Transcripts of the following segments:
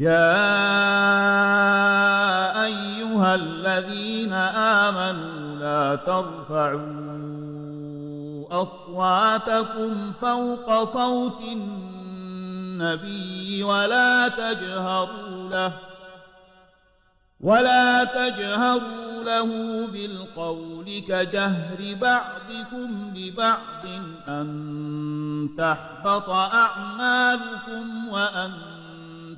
يا أيها الذين آمنوا لا ترفعوا أصواتكم فوق صوت النبي ولا تجهروا له ولا تجهروا له بالقول كجهر بعضكم لبعض أن تحبط أعمالكم وأنتم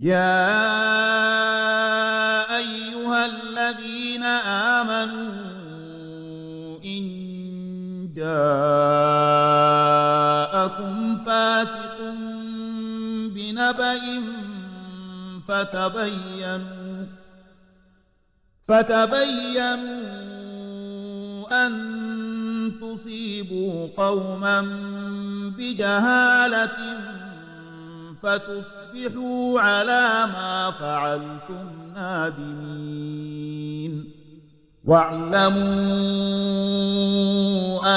يا أيها الذين آمنوا إن جاءكم فاسق بنبأ فتبينوا فتبينوا أن تصيبوا قوما بجهالة فتصبحوا على ما فعلتم نادمين. واعلموا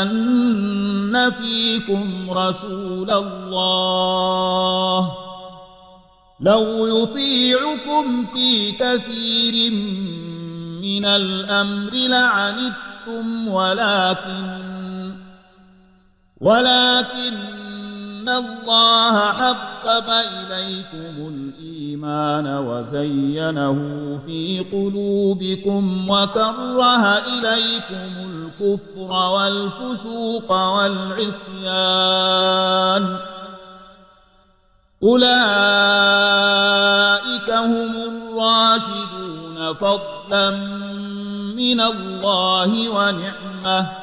أن فيكم رسول الله. لو يطيعكم في كثير من الأمر لعنتم ولكن ولكن الله حبب إليكم الإيمان وزينه في قلوبكم وكره إليكم الكفر والفسوق والعصيان أولئك هم الراشدون فضلا من الله ونعمه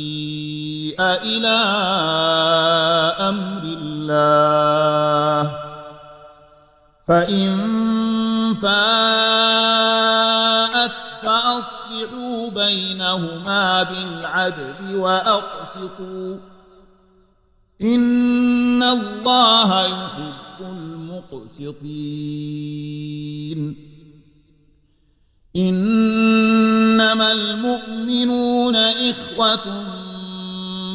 إلى أمر الله. فإن فاءت فأصلحوا بينهما بالعدل وأقسطوا. إن الله يحب المقسطين. إنما المؤمنون إخوة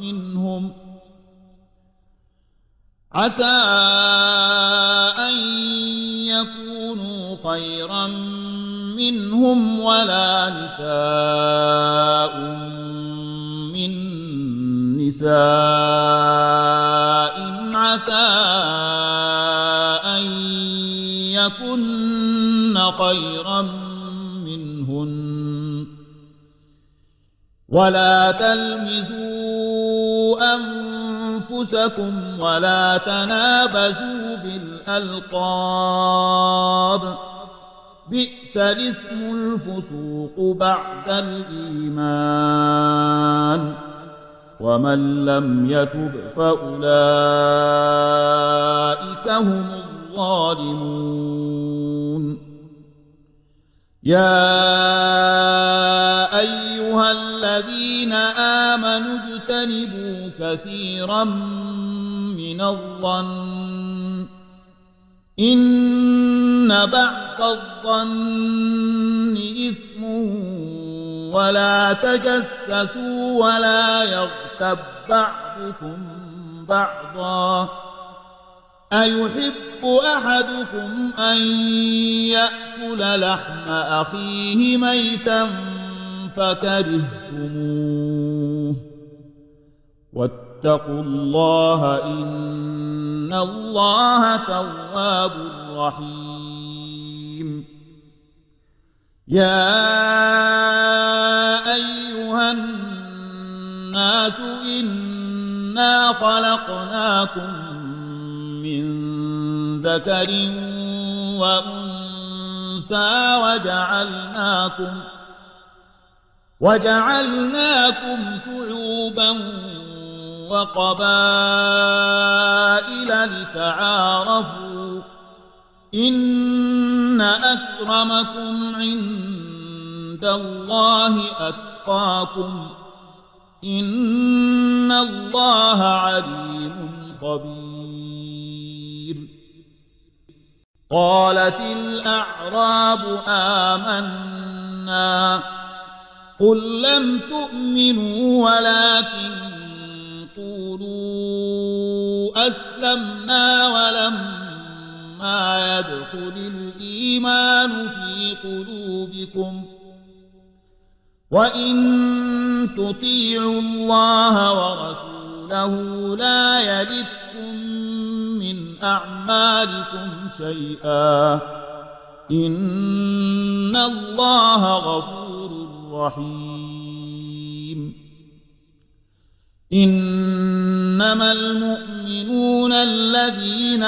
منهم. عسى أن يكونوا خيرا منهم ولا نساء من نساء. عسى أن يكن خيرا منهن. ولا تلمزوا أنفسكم ولا تنابزوا بالألقاب. بئس الاسم الفسوق بعد الإيمان. ومن لم يتب فأولئك هم الظالمون. يا أيها الذين آمنوا اجتنبوا كثيرا من الظن إن بعض الظن إثم ولا تجسسوا ولا يغتب بعضكم بعضا أيحب أحدكم أن يأكل لحم أخيه ميتا فكرهتموه. واتقوا الله إن الله تواب رحيم. يا أيها الناس إنا خلقناكم من ذكر وأنثى وجعلناكم وجعلناكم شعوبا وقبائل لتعارفوا إن أكرمكم عند الله أتقاكم إن الله عليم خبير قالت الأعراب آمنا قل لم تؤمنوا ولكن قولوا أسلمنا ولما يدخل الإيمان في قلوبكم وإن تطيعوا الله ورسوله لا أعمالكم شيئا. إن الله غفور رحيم. إنما المؤمنون الذين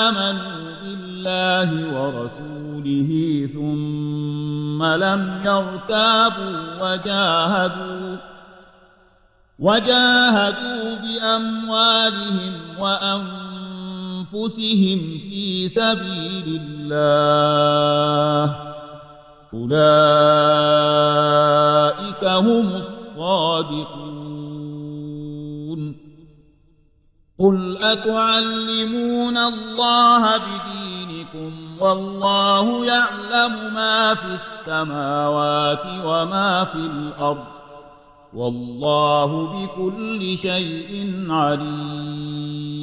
آمنوا بالله ورسوله ثم لم يرتابوا وجاهدوا وجاهدوا بأموالهم وأنفسهم في سبيل الله. أولئك هم الصادقون. قل أتعلمون الله بدينكم والله يعلم ما في السماوات وما في الأرض. والله بكل شيء عليم.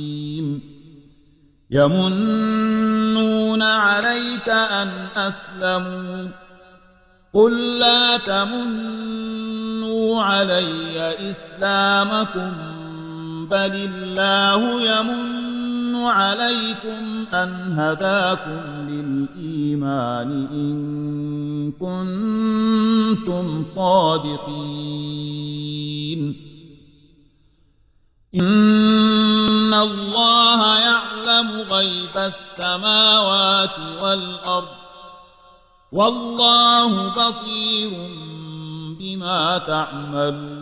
يمنون عليك أن أسلموا. قل لا تمنوا علي إسلامكم بل الله يمن عليكم أن هداكم للإيمان إن كنتم صادقين. إن الله السماوات والأرض والله بصير بما تعملون.